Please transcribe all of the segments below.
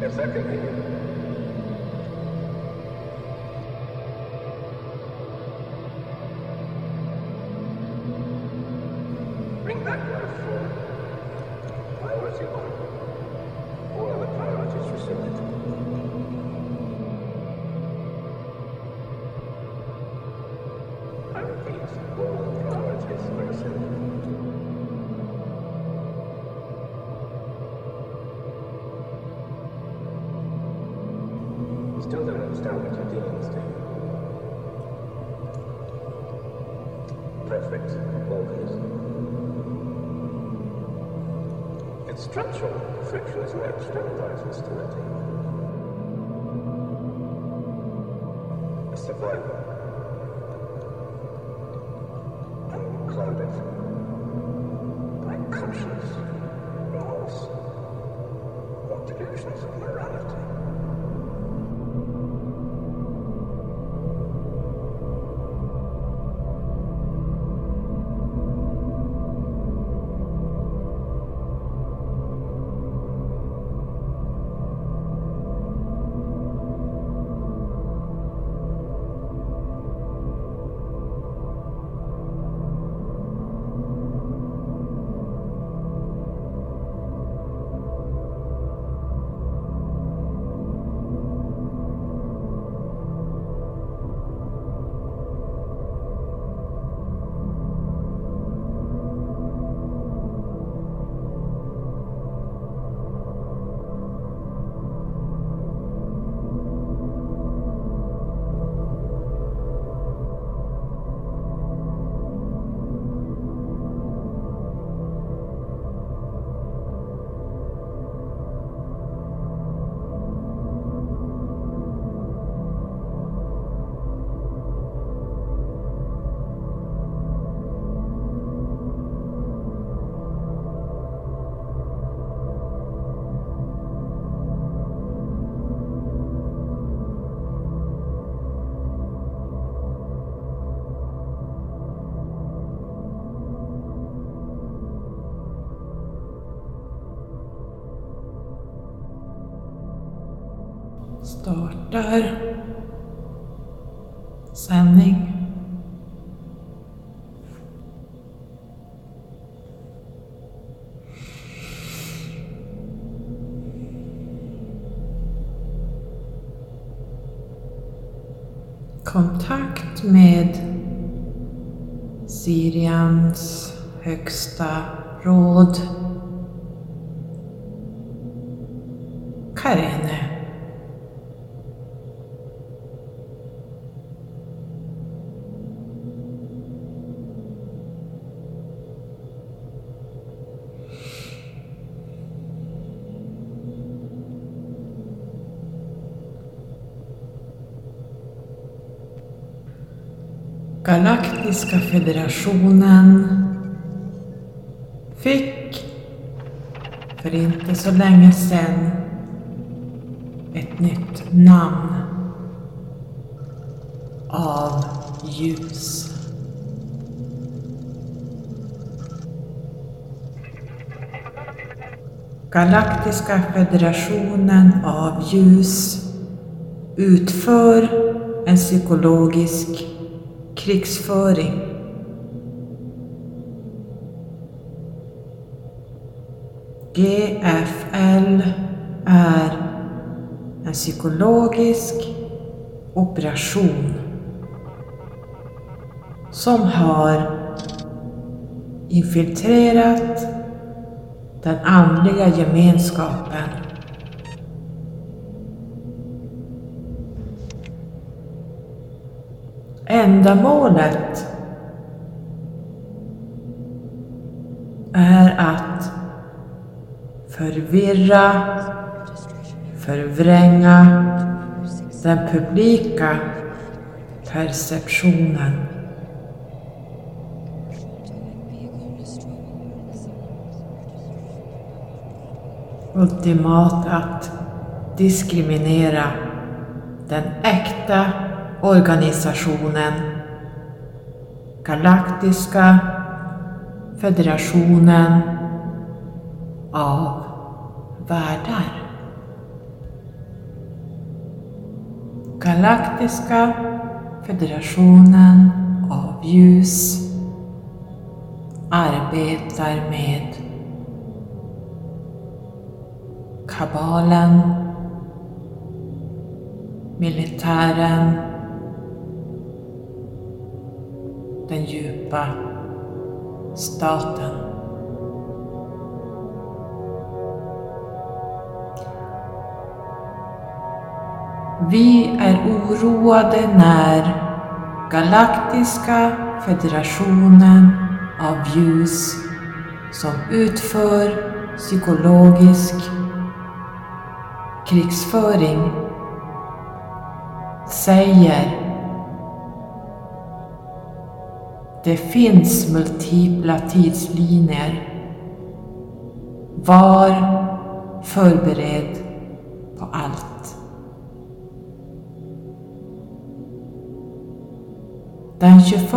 Yes, I structural friction is what externalizes to that Där, Sändning. Kontakt med Sirians högsta råd. Galaktiska federationen fick för inte så länge sedan ett nytt namn av ljus. Galaktiska federationen av ljus utför en psykologisk krigsföring. GFL är en psykologisk operation som har infiltrerat den andliga gemenskapen Ändamålet är att förvirra, förvränga den publika perceptionen. Ultimat att diskriminera den äkta organisationen Galaktiska federationen av världar. Galaktiska federationen av ljus arbetar med kabalen, militären, den djupa staten. Vi är oroade när Galaktiska federationen av ljus som utför psykologisk krigsföring säger det finns multipla tidslinjer. Var förberedd på allt. Den 21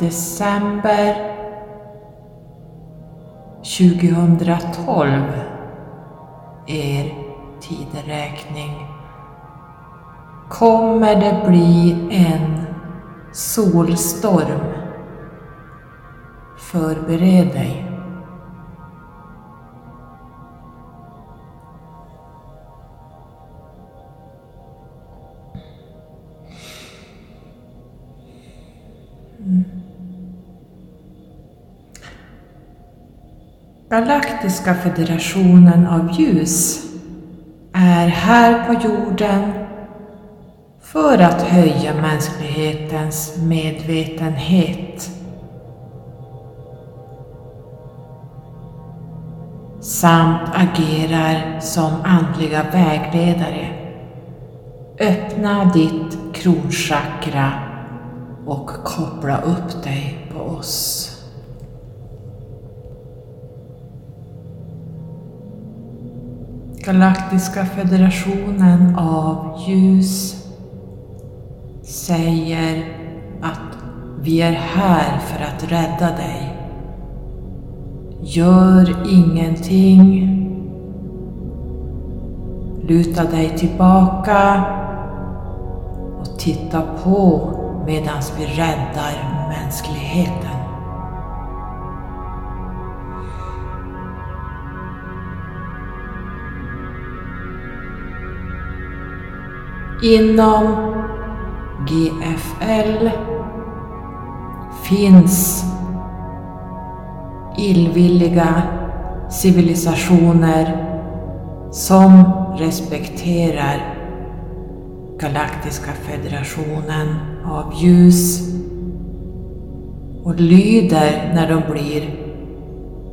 december 2012 er tideräkning kommer det bli en solstorm. Förbered dig. Mm. Galaktiska federationen av ljus är här på jorden för att höja mänsklighetens medvetenhet. Samt agerar som andliga vägledare. Öppna ditt kronchakra och koppla upp dig på oss. Galaktiska federationen av ljus säger att vi är här för att rädda dig. Gör ingenting. Luta dig tillbaka och titta på medan vi räddar mänskligheten. Inom GFL finns illvilliga civilisationer som respekterar Galaktiska federationen av ljus och lyder när de blir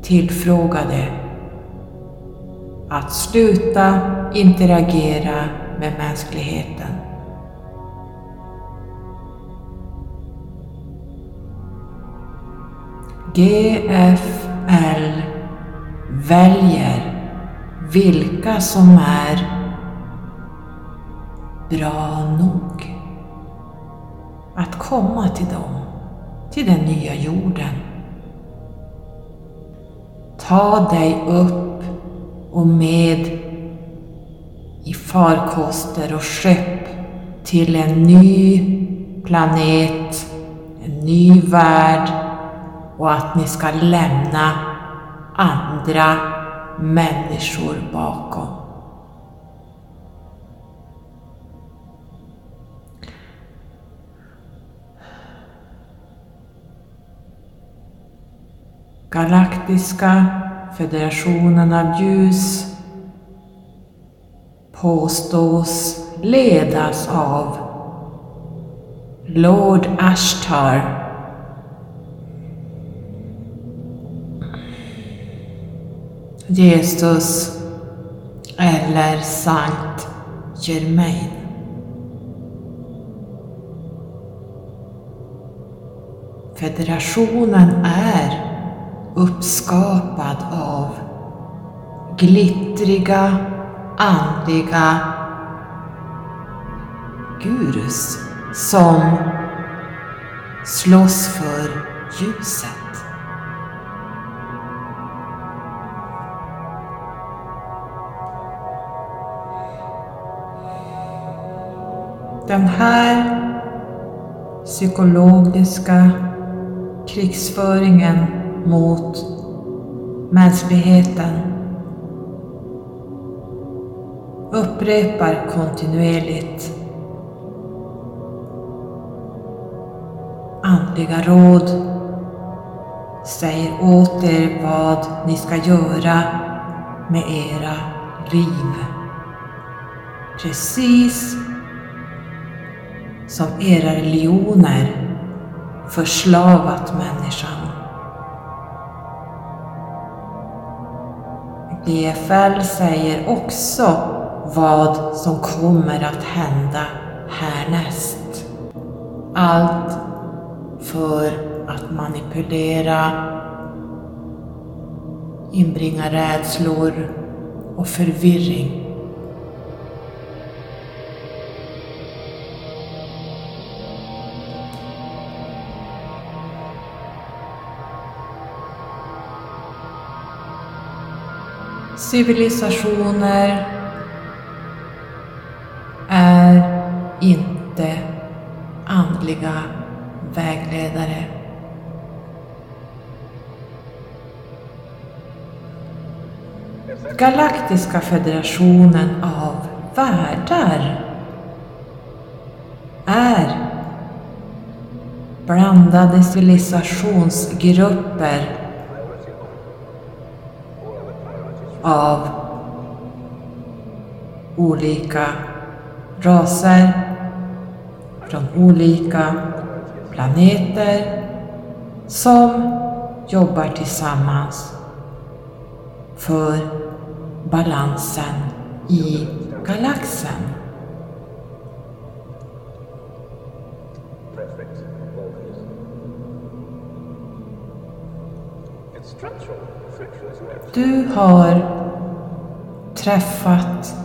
tillfrågade att sluta interagera med mänskligheten. GFL väljer vilka som är bra nog att komma till dem, till den nya jorden. Ta dig upp och med i farkoster och skepp till en ny planet, en ny värld och att ni ska lämna andra människor bakom. Galaktiska federationen av ljus påstås ledas av Lord Ashtar Jesus eller Sankt Germain. Federationen är uppskapad av glittriga, andliga gurus som slåss för ljuset. Den här psykologiska krigsföringen mot mänskligheten upprepar kontinuerligt andliga råd säger åt er vad ni ska göra med era liv. Precis som era religioner förslavat människan. GFL säger också vad som kommer att hända härnäst. Allt för att manipulera, inbringa rädslor och förvirring. Civilisationer är inte andliga vägledare. Galaktiska federationen av världar är blandade civilisationsgrupper av olika raser från olika planeter som jobbar tillsammans för balansen i galaxen. Du har träffat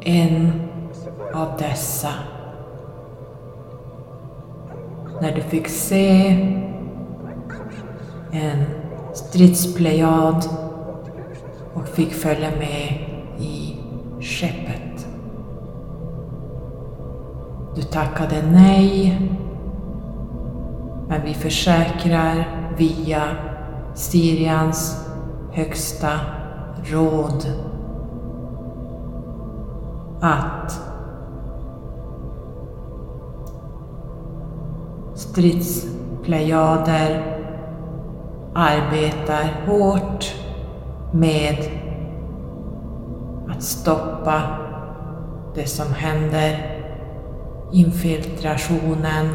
en av dessa när du fick se en stridsplejad och fick följa med i skeppet. Du tackade nej, men vi försäkrar via Sirians högsta råd att stridsplejader arbetar hårt med att stoppa det som händer, infiltrationen,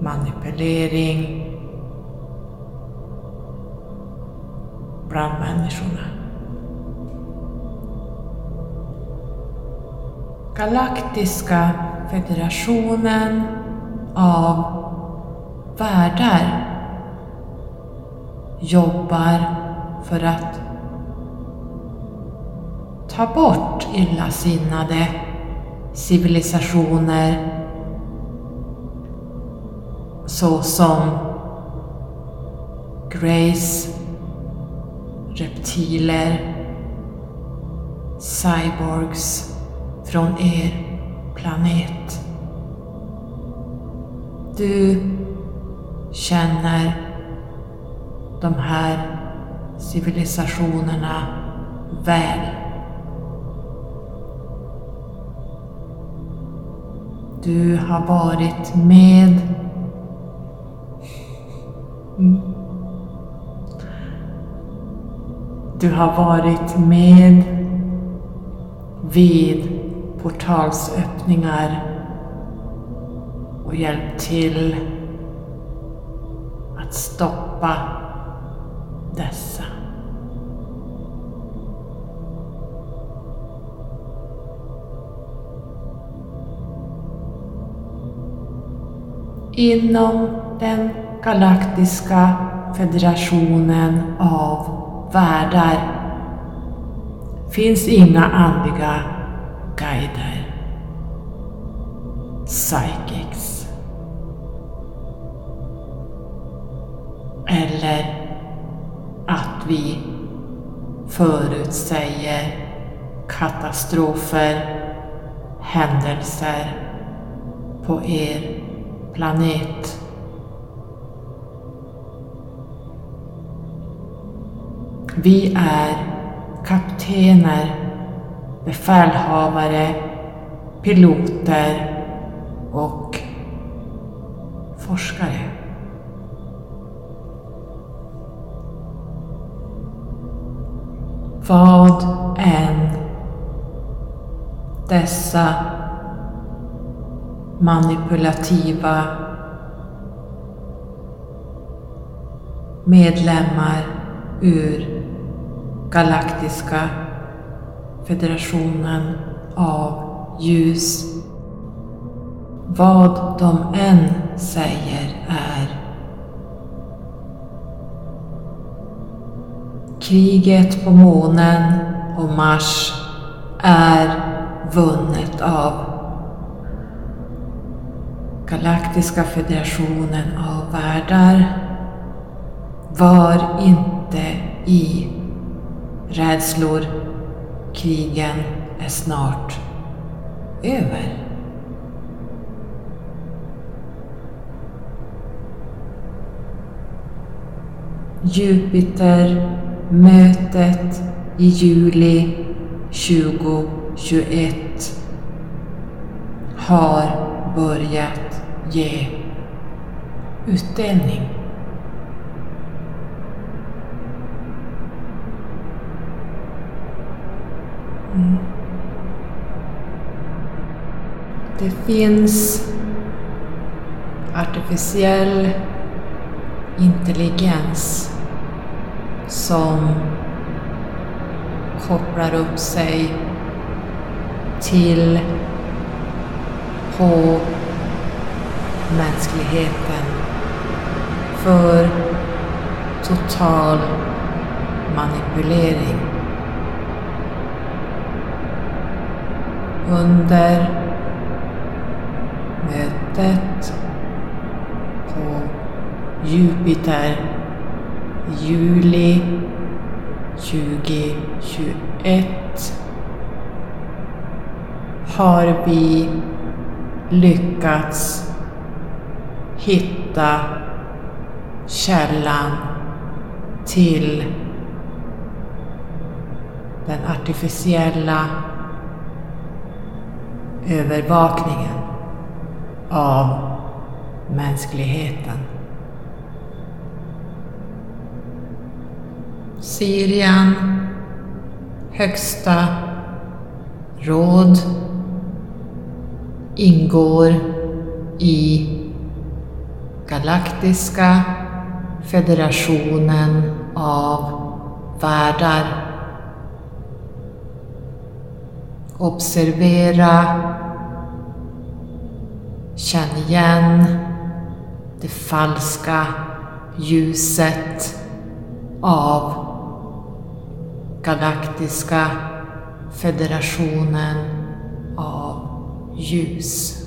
manipulering bland människorna. Galaktiska federationen av världar jobbar för att ta bort illasinnade civilisationer såsom Grace, reptiler, cyborgs från er planet. Du känner de här civilisationerna väl. Du har varit med Du har varit med vid portalsöppningar och hjälp till att stoppa dessa. Inom den galaktiska federationen av världar finns inga andliga guider, psychics eller att vi förutsäger katastrofer, händelser på er planet. Vi är kaptener, befälhavare, piloter och forskare. Vad än dessa manipulativa medlemmar ur Galaktiska federationen av ljus. Vad de än säger är Kriget på månen och Mars är vunnet av Galaktiska federationen av världar. Var inte i rädslor. Krigen är snart över. Jupiter mötet i juli 2021 har börjat ge utdelning. Mm. Det finns artificiell intelligens som kopplar upp sig till på mänskligheten för total manipulering. Under mötet på Jupiter juli 2021 har vi lyckats hitta källan till den artificiella övervakningen av mänskligheten. Syrien, högsta råd, ingår i Galaktiska federationen av världar. Observera, känn igen det falska ljuset av Galaktiska federationen av ljus.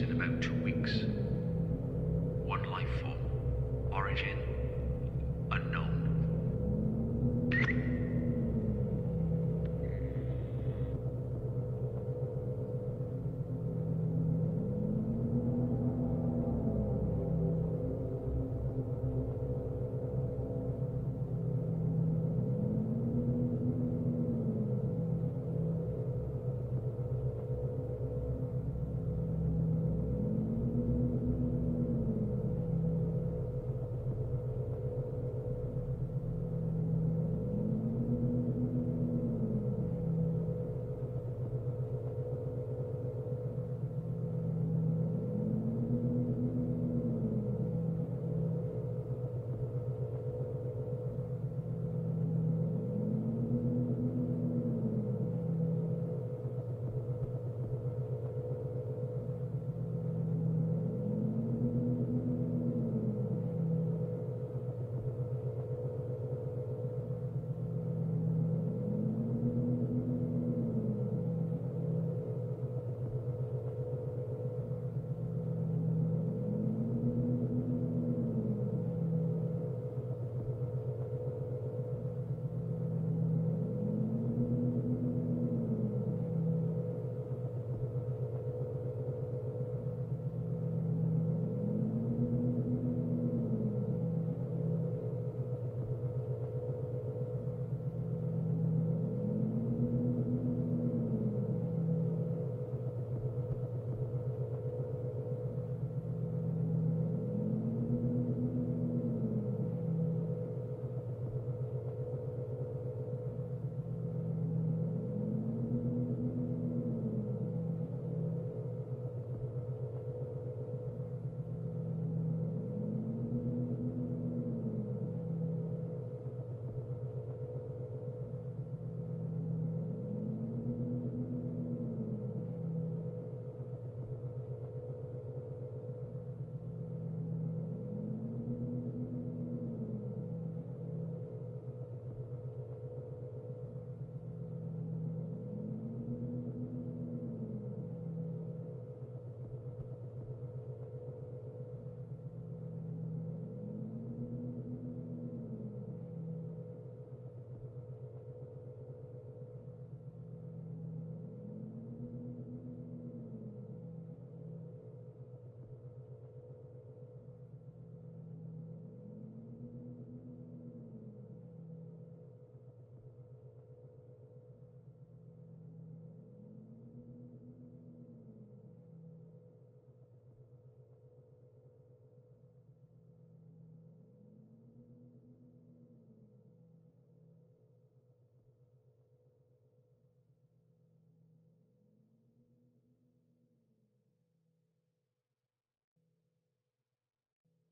In about two weeks. One life form. Origin